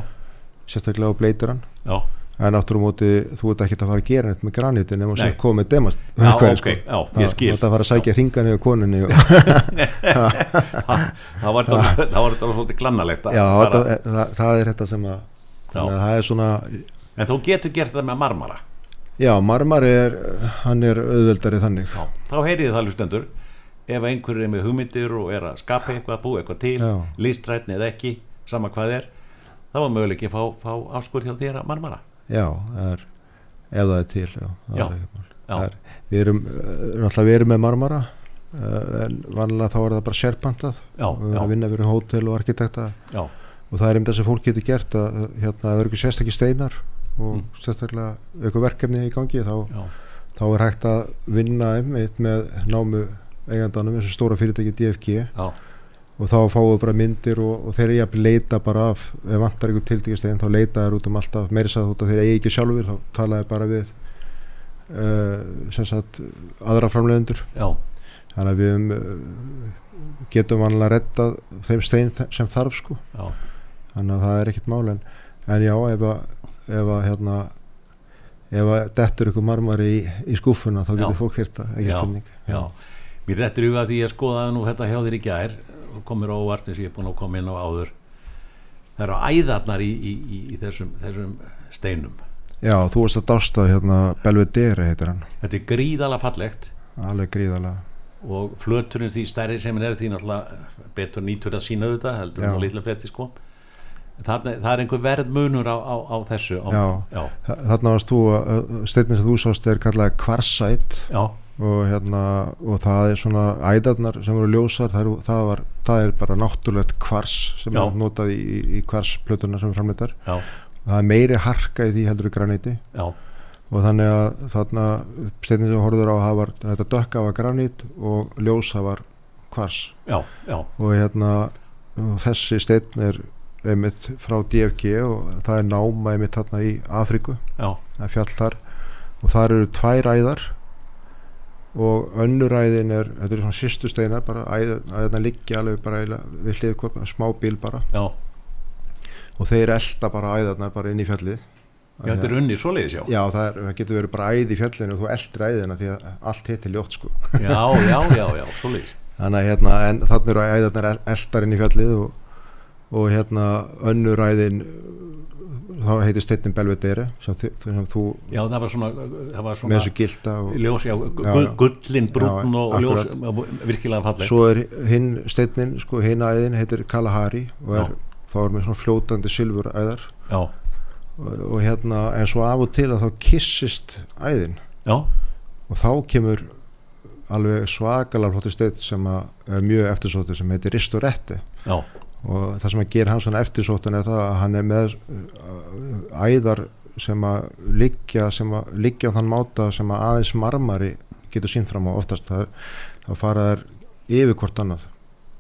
sérstaklega á bleitur hann. Já. En aftur á móti þú ert ekki að fara að gera neitt með granitin ef þú komið demast Já, umhverfis, ok, já, ég skil. þú ert að fara að sækja hringan yfir konunni og, það var þetta þetta svolítið glannalegt já, það, það er þetta sem að það er svona en þú getur gert það með marmara. Já, marmari er hann er auðveldari þannig. Já, þá heyrið það lustendur ef einhver er með hugmyndir og er að skapa eitthvað búa eitthvað til, Já. listrætni eða ekki sama hvað er, þá var möguleik að fá, fá afskur hjá þér að marmara. Já, er, ef það er til já, Já, er er, við erum uh, náttúrulega við erum með marmara uh, en vanlega þá er það bara sérpantað. Við erum að vinna fyrir hótel og arkitekta. Já, og það er um þess að fólk getur gert að hérna, það eru ekki sérstakki steinar og Mm. sérstaklega eitthvað verkefni í gangi þá, þá er hægt að vinna einmitt með námu eigandanum þessu stóra fyrirtæki DFG já, og þá fáum við bara myndir og, og þeir eru að leita bara af ef vantar einhver tildíkastegin þá leita þeir út um alltaf meira sæð út af þeir eigi ekki sjálfur þá talaði bara við uh, sem sagt aðra framleiðendur. Já, þannig að við um, getum vanlega rettað þeim stein sem þarf sko. Þannig að það er ekkert mál en, en já ef að, ef að hérna ef að dettur ykkur marmari í, í skúfuna þá getur fólk þyrta, ekki spurning já. Mér rettur huga því að skoða nú þetta hjá þér í gær komir óvart eins og ég er búin að koma inn á áður. Það eru æðarnar í, í, í, í þessum, þessum steinum. já, þú varst að dásta hérna Belvedere heitir hann, Þetta er gríðalega fallegt alveg gríðalega og flöturinn því stærri sem er því náttúrulega betur nýtur að sína þetta heldur en á litla fletti sko. Það, það er einhver verðmunur á, á, á þessu. Á, Já. já, Þa- þarna varst þú að steinni sem þú sást er kallað kvarsæt já, og hérna og það er svona æðarnar sem voru ljósar það er, það var, það er bara náttúrulegt kvars sem Já. er notað í, í, kvarsplötuna sem er framleitar það er meiri harka í því heldur í graniti. Já, og þannig að þarna steinni sem horfður á var þetta dökka var granít og ljósa var kvars og hérna og þessi steinn er einmitt frá DFG og það er náma einmitt þarna í Afríku. Já, það er fjall þar. Og þar eru tvær æðar. Og önnur æðin er þetta eru svona sýstu steinar bara æð, æðina liggja alveg bara við hlið hvort, smá bíl bara. Já. og þeir elda bara æðarnar bara inn í fjallið. Já, þetta er unni svoleiðis, já. já það, er, það getur verið bara æð í fjallinu og þú eldir æðina því að allt hitt er ljótt sko. Já, já, já, já, svoleiðis. þannig að hérna en þannig eru æðarnar el- eldar inn í fjallið og, og hérna önnur æðin þá heitir steinnin Belvedere sem, sem þú Já, það var svona, það var með svona þessu gilda gullin, brún og ljós, virkilega fallegt. svo er hinn steinnin sko hinn æðin heitir Kalahari og er, þá er með svona fljótandi silfur æðar Já, og, og hérna en svo af og til að þá kissist æðin. Já, og þá kemur alveg svakalega flottur steinn sem er mjög eftirsóttur sem heitir Ristoretti já, og það sem að gera hann svona eftirsóttun er það að hann er með uh, æðar sem að liggja sem að liggja á þann máta sem að aðeins marmari getur sínt fram á. Oftast það, það fara þær yfir hvort annað.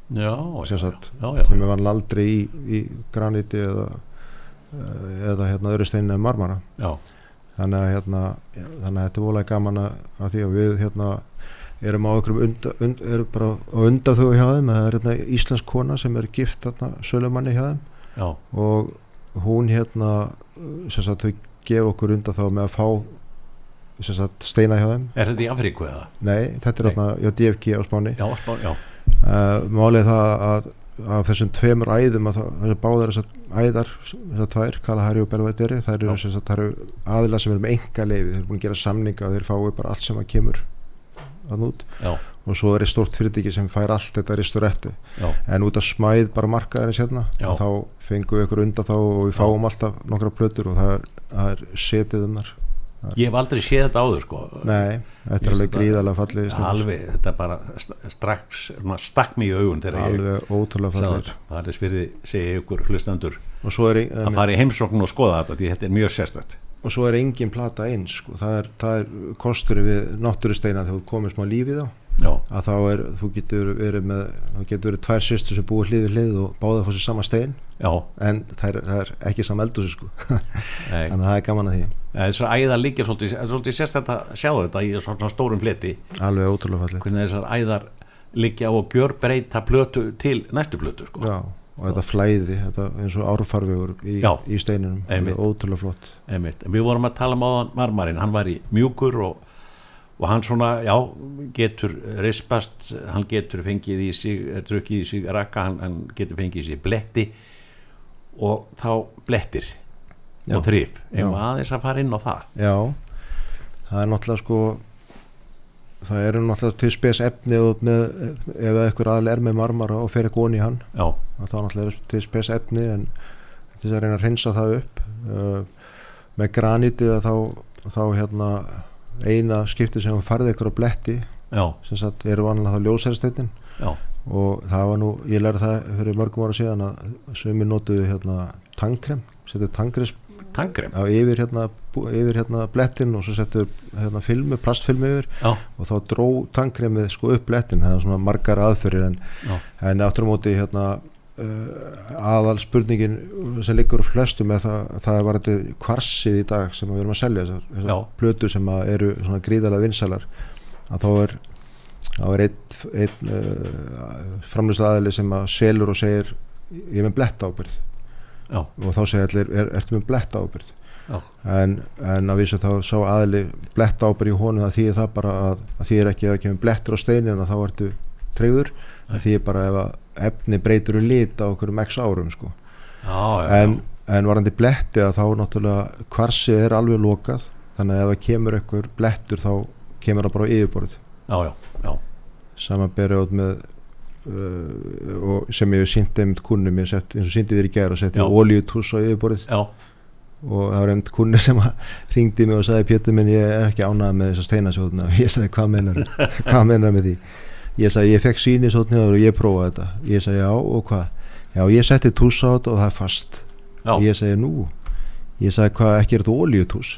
Já, sem já, já, já, sem er vann aldrei í, í graniti eða uh, eða hérna öðru steinu marmara. Já, þannig að hérna þannig að þetta er volega gaman að því að við hérna erum á okkur unda, und, erum bara á undan þau hjá þeim það er hérna íslensk kona sem er gift þarna sölumanni hjá þeim. Já, og hún hérna sem sagt þau gefa okkur þá með að fá sem sagt steina hjá þeim. Er þetta í Afríku eða? nei, þetta er hérna hjá DFG á Spáni. Já, spá, já, uh, málið er það að af þessum tveimur æðum að það, báðar þessar æðar, þessar tvær Kalahari og Belvedere, það eru, Já. sem sagt, það eru aðilar sem eru með enga leifi, þeir eru búin að gera samninga og þeir fái bara allt sem að kemur. að já, og svo er stórt fyrirtæki sem fær allt þetta ristur eftir já, en út af smæð bara markaðarins hérna Já. þá fengum við ykkur undan þá og við Já. fáum alltaf nokkra plötur og það er, það er setið um þar ég hef aldrei séð þetta áður, sko. nei, þetta er alveg gríðarlega fallið Alveg, þetta bara st- strax, stakk mig í augun alveg ótrúlega fallið. Það er fyrir, segja ykkur hlustendur, og svo er, að fara í heimsókn og skoða þetta, því þetta er mjög sérstætt. Og svo er engin plata eins sko. það, er, það er kosturinn við náttúrusteina þegar þú komir smá lífið á Já, að þá er, þú getur verið með þú getur verið tvær sýstur sem búið hlið við hlið og báða fór sér sama stein. Já, en það er, það er ekki sama eldúsi sko. þannig að það er gaman að því. Þessar æðar líka svolítið, það er svolítið sérstætt að sjá þetta í svona, stórum fleti, alveg ótrúlega fallið hvernig þessar æðar á að gjör breyta plötu til næstu plötu, sko. Já, og þetta flæði þetta eins og árfarvegur í, í steininum. Einmitt. ótrúlega flott. Einmitt. Við vorum að tala um áðan marmarinn, hann var í mjúkur og, og hann svona, já, getur rispast, hann getur fengið í sig, eh, drukkið í sig rakka, hann, hann getur fengið í sig bletti og þá blettir Já. og þrif, ef aðeins að fara inn á það. Já, það er náttúrulega sko það eru náttúrulega til spes efni með, ef eitthvað aðal er með marmara og fer ekki onni í hann. Já, að þá náttúrulega er til spes efni en þess að reyna að reynsa það upp uh, með granítið þá, þá hérna eina skipti sem farði ykkur á bletti já, sem sagt eru vanlega þá ljósæristeitin já, og það var nú, ég lærði það fyrir mörgum ára síðan að sömur notuðu hérna tangkrem, setju tangkrems Tangrem á yfir hérna, yfir hérna blettin og svo settu hérna filmu, plastfilmu yfir. Já, og þá dró tangkremið sko upp blettin. Það er svona margar aðferðir en, en aftur á móti hérna aðal spurningin sem liggur flestum er það, það er varandi kvarsið í dag sem við erum að selja þessar, þessar plötu sem að eru svona gríðalega vinsalar að þá er er einn, einn uh, framlýslega aðili sem að selur og segir ég er með bletta ábyrð já, og þá segir allir, er, ertu með bletta ábyrð en, en að vísu þá sá aðli bletta ábyrð í honum það þýðir það bara að, að þýðir ekki að það kemur blettur á steinin og þá ertu treyður það þýðir bara ef að efni breytur um lit á okkur um x árum sko. já, já, en, en varandi bletti að þá náttúrulega kvarsið er alveg lokað þannig að ef það kemur ekkur blettur þá kemur það bara á yfirborð já, já, já, samanberi át með uh, og sem ég hef sínt einmitt kunnum ég sett, eins og síndi þér í gæra og setti Já. olíutús á yfirborðið. Já, og það var einmitt kunni sem ringdi mig og sagði Pétur minn ég er ekki ánægð með þessa steinasjóðna ég sagði hvað mennar hvað mennar með því ég sagði ég fekk síni sjóðni og ég prófaði þetta. Ég sagði já og hvað? Já ég setti tús á þetta og það er fast. Já, ég sagði nú? Ég sagði hvað ekki er þetta olíutús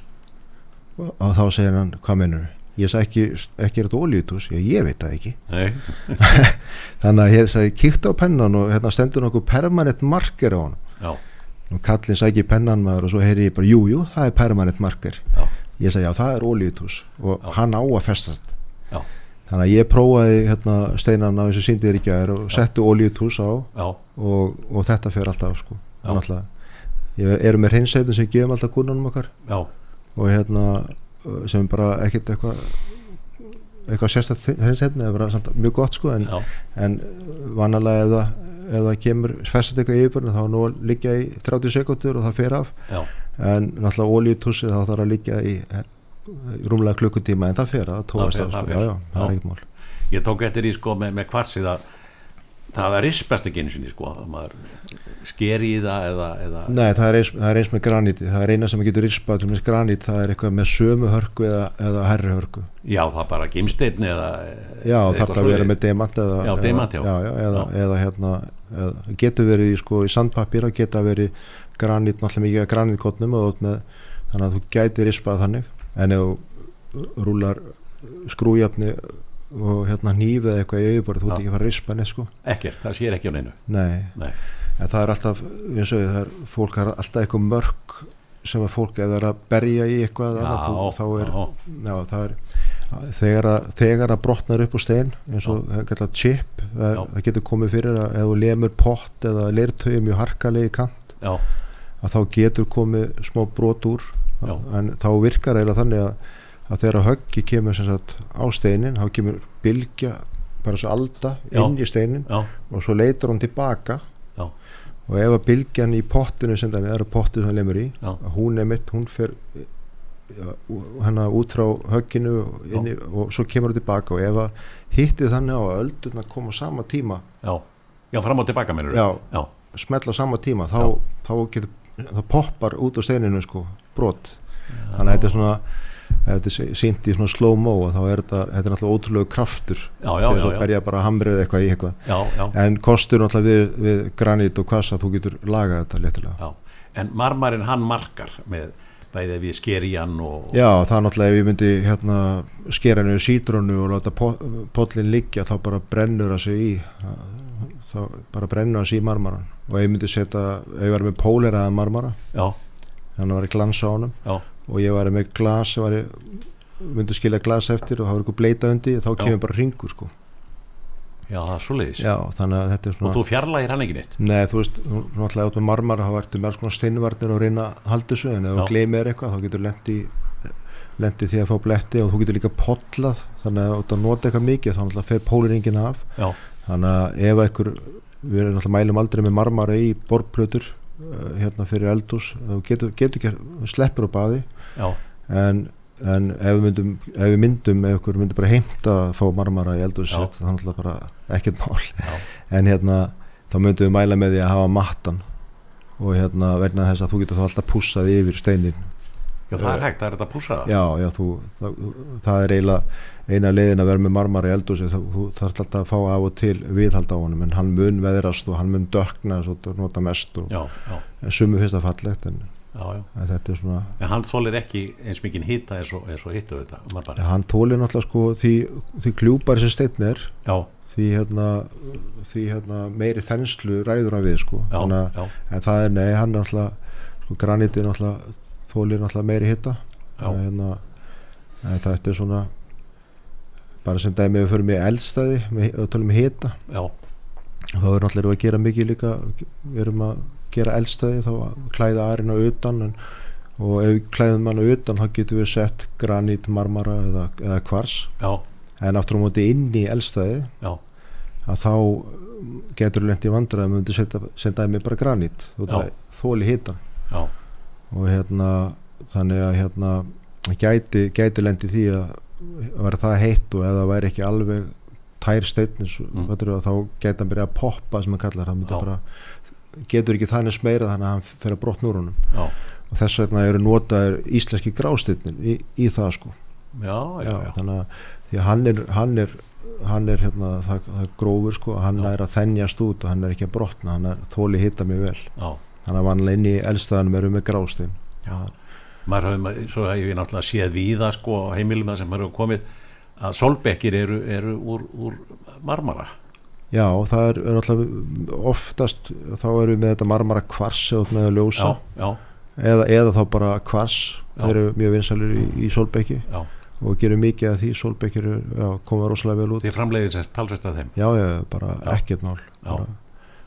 og, þá segir hann hvað mennar ég sagði ekki, ekki er þetta olíutús já ég veit það ekki. Þannig að ég sagði kíkta á pennan og hérna stendur nokkuð permanent marker á hann já, og kallin sæki pennan maður og svo heyri ég bara jú jú það er permanent marker. Já, ég sagði já það er olíutús og Já. hann á að festast. Já, þannig að ég prófaði hérna steinan á eins og síndi þér í gær og setti olíutús á og, og þetta fer alltaf sko að ég er með hreinsætum sem gefum alltaf kunnunum okkar. Já, og hérna sem er bara ekkert eitthvað eitthvað sérstætt hreinsætum eða bara samt mjög gott sko en, en vanalega ef það, ef það kemur festast eitthvað yfirbörnu þá er nú liggja í 30 sekundur og það fer af. Já, en náttúrulega olíutúsið þá þarf að liggja í rúmlega klukkutíma en það fer að tóast Það það, sko. já, já, það er ekkert mál. Ég tók eftir í sko með, með kvarsið að það er rispast ekki einu sinni sko að maður sker í það eða, eða Nei, það er, eins, það er eins með granít það er eina sem getur rispað til með granít það er eitthvað með sömu hörku eða, eða herri hörku. Já, það er bara gimsteinn eða Já, þarf það að vera með demant eða, Já, demant, já. já, eða, hérna getur verið sko, í sandpapír og geta verið granít, náttúrulega mikið og með, þannig að þú gæti rispað þannig en ef rúlar skrújafni og hérna hnífið eða eitthvað í auðborð þú ert Já. ekki að fara að rispa neitt sko. Ekkert, það sér ekki á neinu. Nei, nei, en það er alltaf eins og það er, fólk har alltaf eitthvað mörg sem að fólk það er að berja í eitthvað annað, þú, já, þá er, já, já, er þegar að, þegar að brotnar upp úr stein eins og það kallað chip það, Já. það getur komið fyrir að ef þú lemur pott eða leirtögi mjög harkalegi kant já, að þá getur komið smá brot úr Já. en þá virkar eiginlega þannig að, að þegar höggi kemur sagt, á steinin þá kemur bylgja bara svo alda Já. inn í steinin já, og svo leitur hún tilbaka. Já, og ef að bylgjan í pottinu sem það er pottið sem hann lemur í að hún er mitt, hún fer ja, hana út frá högginu inni, og svo kemur hún tilbaka. Og ef að hittið þannig á að öldurna koma sama tíma já. Já, fram og tilbaka mennur já, já, smetla sama tíma þá, þá getur það poppar út á steininu sko, brot. Þannig að þetta er svona ef þetta er sínt í svona slow-mo og þá er þetta, þetta er náttúrulega ótrúlega kraftur. Já, já, þess já, að já, berja bara hamrið eitthvað í eitthvað. Já, já, en kostur náttúrulega við, við granít og kvassa þú getur lagað þetta léttilega. Já. en marmarinn hann markar með bæðið við sker í hann og Já, það náttúrulega ef ég myndi hérna, skera henni sítrónu og láta po pollin liggja þá bara brennur það sig í þá bara brennur það sig í marmaran og ef ég myndi setja, ef ég var með póleraða marmara já, þannig að það var glans á honum. Já, og ég var með glas myndi skilja glas eftir og það var eitthvað bleita undir þá Já. kemur bara ringur sko. Já, það er þannig að þetta er og svona þú fjarlægir hann ekki neitt? Nei, þú veist, þú þú náttúrulega át með marmara þá ertu með konar steinvarnir og reyna að halda þessu en ef þú gleymir eitthvað þá getur lendi lendi því að fá bletti og þú getur líka pollað þannig að þú að nota eitthvað mikið þá náttúrulega fer póliringin af. Já, þannig að ef einhver við erum náttúrulega mælum aldrei með marmara í borplötur uh, hérna fyrir eldús þú getur, getur ekki, sleppur á baði. Já, en, en ef við myndum ef við myndum, ef ykkur myndum bara heimta að fá marmara í eldús Já. þá náttúrulega bara ekkert mál. Já, en hérna þá myndum við mæla með því að hafa mattan. Og hérna vegna þess að þú getur þá alltaf pússað yfir steinin Já, það er hægt, það er þetta að púsa það. Já, já, þú, það, það er eiginlega eina leiðin að vera með marmara í eldhúsi þú, þarf alltaf að fá af og til viðhald á honum en hann mun veðrast og hann mun dökna þú nota mest og Já, já, en sumu finnst það fallegt en, já, en þetta er svona En hann þólir ekki eins mikið hita eins og, og hittu þetta ja, hann tólir náttúrulega sko því, því kljúpar sem steinn er því hérna, því hérna meiri þenslu ræður hann við sko. Þannig að- en það er nei, hann er náttúrulega sko granítið náttúrulega þólir náttúrulega meiri hitta já, hérna, en þetta er svona bara sem dæmi við förum í eldstæði við tölum um hita já, þá er erum við að gera mikið líka við erum að gera eldstæði þá að klæða arinn á utan en, og ef við klæðum hann á utan þá getum við sett granít, marmara eða, eða kvars. Já, en aftur á móti inn í eldstæði já, að þá getur við lent í vandræðum um við setja, setja með bara granít að þóli hitan já, og hérna þannig að hérna gæti, gæti lendi því að vera það heitt og eða væri ekki alveg tær steinn Mm. þá gæti hann byrja að poppa sem hann kallar það Já. bara, getur ekki þannig smeira þannig að hann fer að brotna úr honum já, og þess vegna eru notaðir íslenski grásteinnin í, í það sko já, já, þannig að því að hann er hann er, hann er hérna, það, það grófur sko, hann er að þennjast út og hann er ekki að brotna, hann er þóli hitta mjög vel já. þannig að vanlega inn í elstaðanum eru með grástein Já. Maður hafði, svo hef ég náttúrulega séð víða sko heimilum það sem eru komið að solbekkir eru, eru úr, úr marmara. Já, það er, náttúrulega oftast þá erum við með þetta marmara kvars eða með að ljósa. Já, já, eða, eða þá bara kvars. Þeir eru mjög vinsalir í, í solbekki já. og gerum mikið af því solbekkir koma rosalega vel út. Því framleiðir sem talsvert af þeim. Já, já, bara ekkert mál. Bara.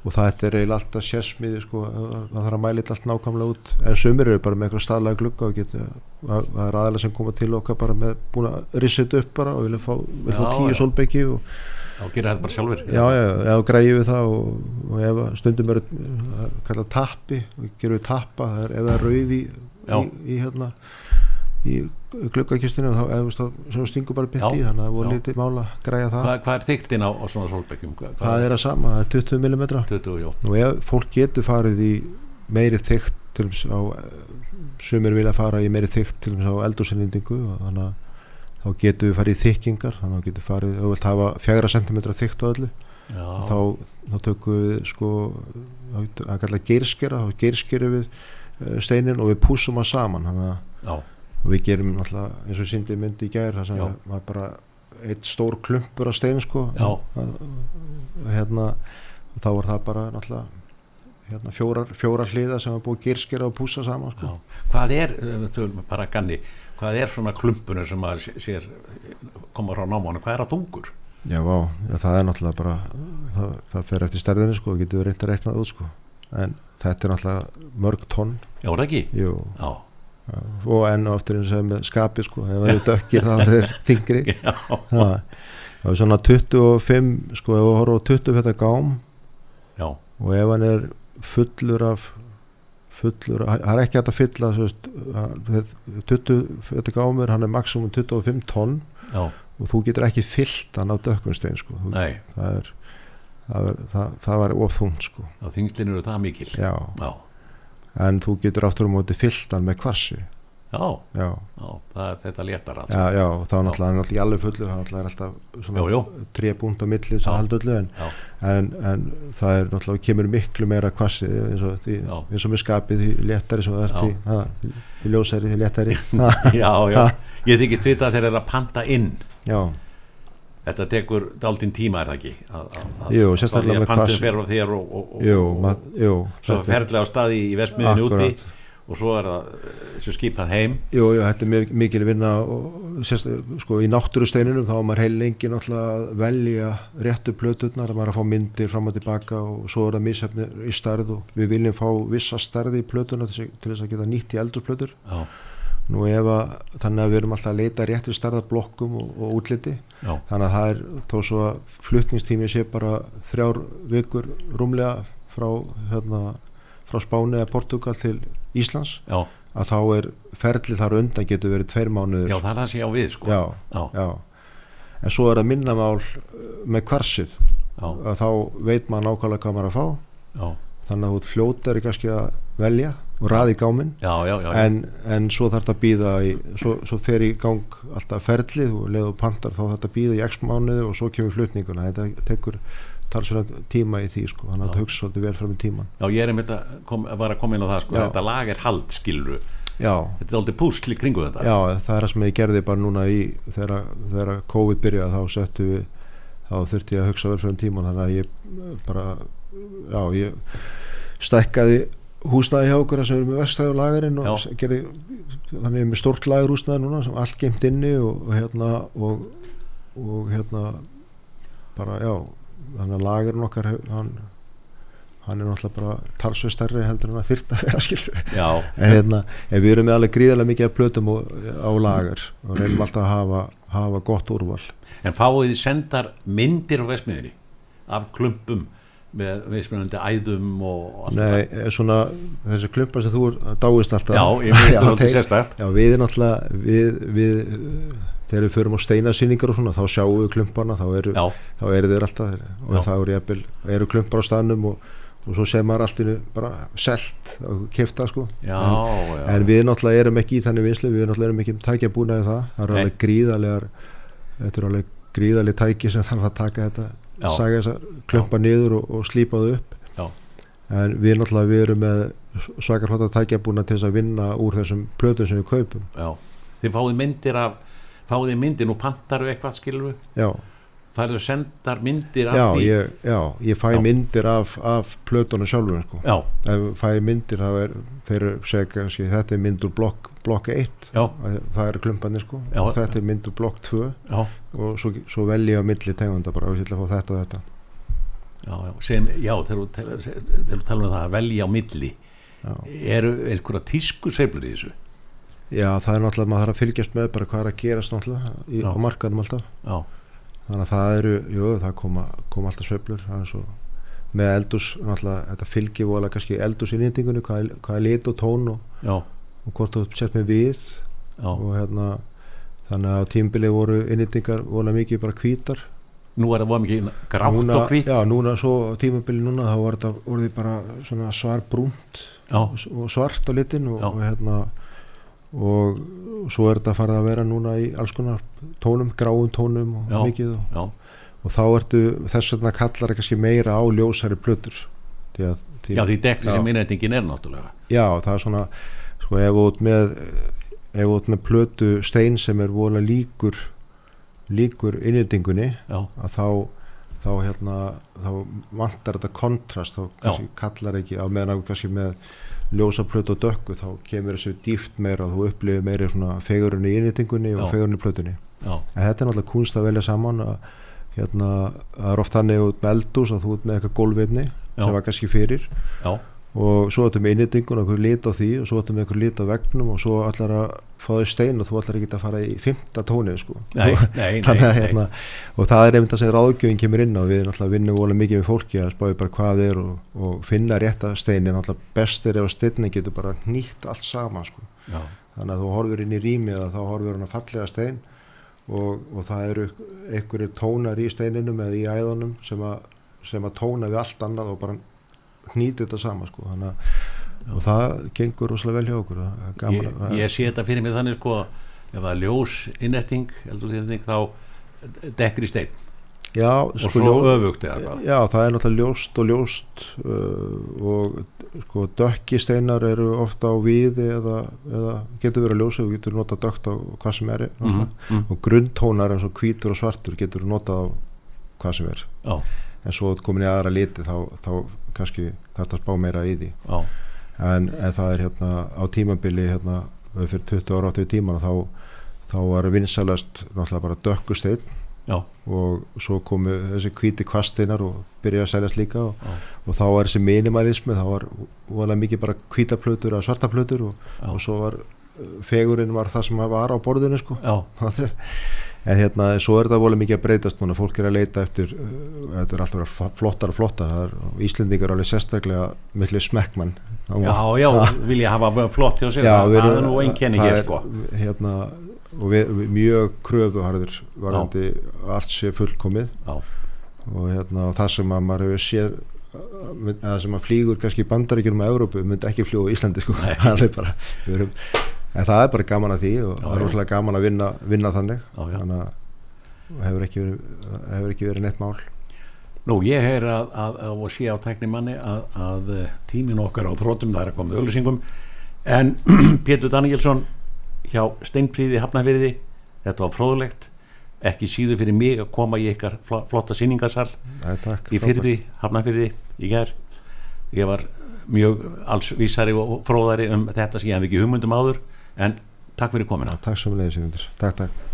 Og það er eiginlega alltaf sérsmiði sko, það þarf að mæla þetta allt nákvæmlega út en sumir eru bara með eitthvað staðlega glugga og geta, það er aðalega sem koma til okkar bara með búin að risset upp bara og vilja fá, vilja fá Já, tíu já. solbekki og þá gerir þetta bara sjálfur já, já, eða græði við það og, og ef stundum eru það er kallað tappi og gerum við tappa ef það er rauð í, Já. í, í hérna í gluggakistinu þá eða þú stingur bara bytt í þannig að það voru lítið mála að græja það. Hvað, hvað er þyktin á, á svona solbekkjum? Hvað, það er að sama, það er 20 mm 20, já, og ef fólk getur farið í meiri þygt til þess á sumir vilja fara í meiri þygt til þess á eldursinnindingu og þannig að þá getur við farið í þykkingar þannig að getur farið, ef þú vilt hafa fjagra cm þygt á öllu þá, þá tökum við sko að kalla geirskera þá geirskera við uh, steinin og við púsum að saman þannig að og við gerum náttúrulega eins og síndi myndi í gær það sem var bara eitt stór klumpur af stein sko. Að, að, hérna þá var það bara náttúrulega hérna, fjórar, fjórar hliða sem var búið að gerskera og púsa saman sko. Hvað er, bara ganni, hvað er svona klumpunum sem sé- sér koma frá námánu, hvað er að dungur? já, vá, já, það er náttúrulega bara það, það fer eftir stærðinu sko getur við reynd að reikna það út sko. En þetta er náttúrulega mörg tonn. Já, það ekki? jú, já, og enn og aftur eins og með skapi sko, ef það eru dökkir þá er þeir þingri já, það er svona 25 sko, ef við horfum á 20 þetta gám. Já, og ef hann er fullur af fullur, það er ekki hægt að fylla veist, hann- 20, þetta gámur hann er maksimum 25 tonn. Já, og þú getur ekki fyllt hann á dökkunstein sko. Þú- það er það, er, það, það var of þungt sko. þá þingslinn eru það mikil. já, Já, en þú getur aftur á móti fyllt hann með kvarsi. Já, já, já, það er þetta léttar að. já, já þá er náttúrulega er í alveg fullur náttúrulega er alltaf búnt á milli sem halda öllu en, en, en það er náttúrulega kemur miklu meira kvassi eins og, því, eins og með skapið því léttari sem það er því, ha, því, ljósari því léttari. Ha, já, já, ég þykist vita að þeir eru að panta inn. já, Þetta tekur dálítinn tíma er það ekki? Að, að, Jú, sérstaklega með pantun hvassi- fer á þér og, og, og, jú, mað, jú svo er- ferðlega á staði í vestmiðinu úti og svo er það eh, skipað heim. Jú, jú, þetta er mikil vinna sko, í náttúrusteininum þá var maður heil lengi náttúrulega að velja réttu plöturnar, það maður að fá myndir fram og tilbaka og svo er það misefni í stærð og við viljum fá vissa stærði í plöturnar til, til þess að geta nýtt í eldurplötur já, nú ef að þannig að við erum alltaf að leita réttu stærða blokkum og, og útliti. Já, þannig að það er þó svo að flutningstími sé bara þrjár vikur rúmlega frá hérna, frá Spáni eða Portugal til Íslands já, að þá er ferlið þar undan getur verið tveir mánuður já, það er það sem ég á við sko. já, en svo er það minnamál uh, með kvarsið já, að þá veit maður nákvæmlega hvað maður að fá. Já, þannig að þú ert fljótari kannski að velja og raði gáminn. Já, já, já, en, en svo þarf þetta að býða í, svo, svo fer í gang alltaf ferlið og leðu pantar þá þarf þetta að býða í x mánuði og svo kemur flutninguna þetta tekur talsverðan tíma í því sko, þannig að þetta hugsa svolítið vel fram í tíman já, ég er einmitt að kom, var að koma inn á það sko, þetta lag er hald skilru já, þetta er aldrei púsl í kringu þetta. Já, það er það sem ég gerði bara núna í þegar, þegar COVID byrjaði þá settu við þá þurfti ég að hugsa vel fram í tíman þannig að ég bara já, ég stækkaði húsnæði hjá okkur sem er með vestæðu lagarinn og gerði, þannig með stórt lagar húsnæði núna sem allt geimt inni og, og hérna og, og hérna bara já þannig að lagarinn okkar hann, hann er náttúrulega bara talsveg stærri heldur en að þyrta að vera skilur já, en hérna, en við erum með alveg gríðarlega mikið af plötum og, á lagar og reynum alltaf að hafa, hafa gott úrval. En fáið þið sendar myndir á vesmiðinni af klumpum með veismjöndi æðum og allt Nei, eh, svona þessi klumpa sem þú dáist alltaf. Já, ég aldrei þeir- sérstakt. Já, við erum náttúrulega við, við, uh, þegar við förum á steinasýningar og svona, þá sjáum við klumpana þá eru, þá eru þeir alltaf þeir, og Já. þá eru, jafnvel, eru klumpar á staðnum og, og svo sem maður alltaf bara selt og kefta sko. Já, en, en við náttúrulega erum ekki í þannig vinslu við náttúrulega erum ekki tækja búin að það. Það eru alveg gríðarlegar þetta eru alveg gríðarlega tæki sem þarf að taka þetta Já. saga þessar klumpa niður og, og slípa þau upp Já. en við náttúrulega við erum með svakar hlátt að tækja búin til þess að vinna úr þessum plötum sem við kaupum já. þið fáið myndir af fáið myndir, nú pantaru eitthvað skilur já, færðu sendar myndir af já, því? ég, já, ég fæ Já. myndir af, af plötunum sjálfur sko. fæ myndir er þeir segja kannski þetta er mynd úr blokk, blokk 1 já, það eru klumpanir sko. Já. þetta er mynd úr blokk 2 já, og svo, svo velja ég á milli tegunda bara og ég ætla að fá þetta og þetta. Já, já. Sem, já þegar þú tala um það að velja á milli já. eru einhverja tísku sveiflur í þessu? Já, það er náttúrulega maður þarf að fylgjast með bara hvað er að gerast náttúrulega í, á markaðum alltaf. Já, þannig að það eru, jú, það koma, koma alltaf sveiflur það með eldús, náttúrulega, þetta fylgir vola kannski eldús innýtingunni, hvað, er- hvað er lit og tón og, og hvort þú sett með við. Já. Og hérna þannig að á tímbili voru innýtingar vola mikið bara hvítar. Nú er það voða mikið grátt núna, og hvitt já, núna svo á tímabili núna þá var þetta orðið bara svona svar brúnt og og svart á litin og, og hérna og svo er þetta farið að vera núna í alls konar tónum, gráum tónum og Já. mikið og, og þá ertu þess vegna kallar kannski meira á ljósari plötur því að því, já því dekli Já. sem innrætingin er náttúrulega já, það er svona sko ef ert með með plötu stein sem er vola líkur líkur innýtingunni já, að þá þá hérna þá vantar þetta kontrast þá kallar ekki á meðan kannski með ljósa plötu og dökku þá kemur þessu dýft meira og þú upplifir meira svona fegurinn í innýtingunni og fegurinn í plötunni. Já, en þetta er náttúrulega kunst að velja saman að hérna, það er oft þannig út með eldús að þú ert með eitthvað gólfeinni Já. sem var kannski fyrir. Já, og svo ertu með innýtingun og einhver lit á því og svo ertu með einhver lit á vegnum og svo ætlar að fá þau stein og þú ætlar ekki að fara í fymta tóni sko. nei, nei, nei, hérna, og það er einmitt að segja ráðgjöfing kemur inn og við náttúrulega vinnum vola mikið með fólki að spáði bara hvað er og, og finna rétta steinin náttúrulega bestir ef að steinni getur bara nýtt allt saman sko. já, þannig að þú horfir inn í rými eða þá horfir hann að fallega stein og, og það eru einhverjir tónar í steininum eða í æðunum sem að, sem að tóna við allt annað og bara hnýti þetta saman sko. þannig að og það gengur rosalega vel hjá okkur gaman ég, að- ég sé þetta fyrir mig þannig sko ef það er ljós innræting þá dekkri stein já, og svo ljó- öfugt eða Já, það er náttúrulega ljóst og ljóst uh, og sko dökki steinar eru ofta á viði eða, eða getur verið að ljósa og getur notað dökkt á hvað sem er mm mhm, og grunntónar eins og hvítur og svartur getur notað á hvað sem er. Já, en svo komin í aðra liti þá, þá kannski þetta spá meira í því. En, en það er hérna á tímabili hérna fyrir 20 ára á því tíman þá, þá var vinsalast náttúrulega bara dökkusteinn. Og svo komu þessi hvíti kvasteinar og byrjaði að seljast líka og, og þá var þessi minimalismi þá var voðalega mikið bara hvítaplötur eða svartaplötur og, og svo var uh, fegurinn var það sem var á borðinu sko. Já, en hérna svo er þetta voðalega mikið að breytast núna. Fólk er að leita eftir uh, þetta er alltaf að flottar og flottar það er, Íslendingar er alveg sérstaklega millir smekkmann já, já, vilja hafa flott hjá sér, það, það er nú einkenni það hér er, sko. hérna, og við, við mjög kröfuharður varandi allt sé fullkomið. Já, og hérna, og það sem að maður hefur séð eða sem að flýgur kannski bandaríkjum á Európu myndi ekki fljúa í Íslandi sko. Það er bara, við erum, en það er bara gaman að því og Já, það er rosalega gaman að vinna, vinna þannig. Já, já. þannig að hefur ekki verið, hefur ekki verið neitt mál. Nú, ég heyr að, að, að og sé á tæknimanni að, að eh, tíminn okkar á þrótum, það er að koma með auglýsingum. En Pétur Danielsson hjá Steinpríði Hafnafyrði þetta var fróðlegt. Ekki síður fyrir mig að koma í ykkar fl- flotta takk, í fyrði, Hafnafyrði í gær. Ég var mjög alls vísari og fróðari um þetta sem ég hef ekki hugmyndum áður en takk fyrir komina takk sem leiðis takk, takk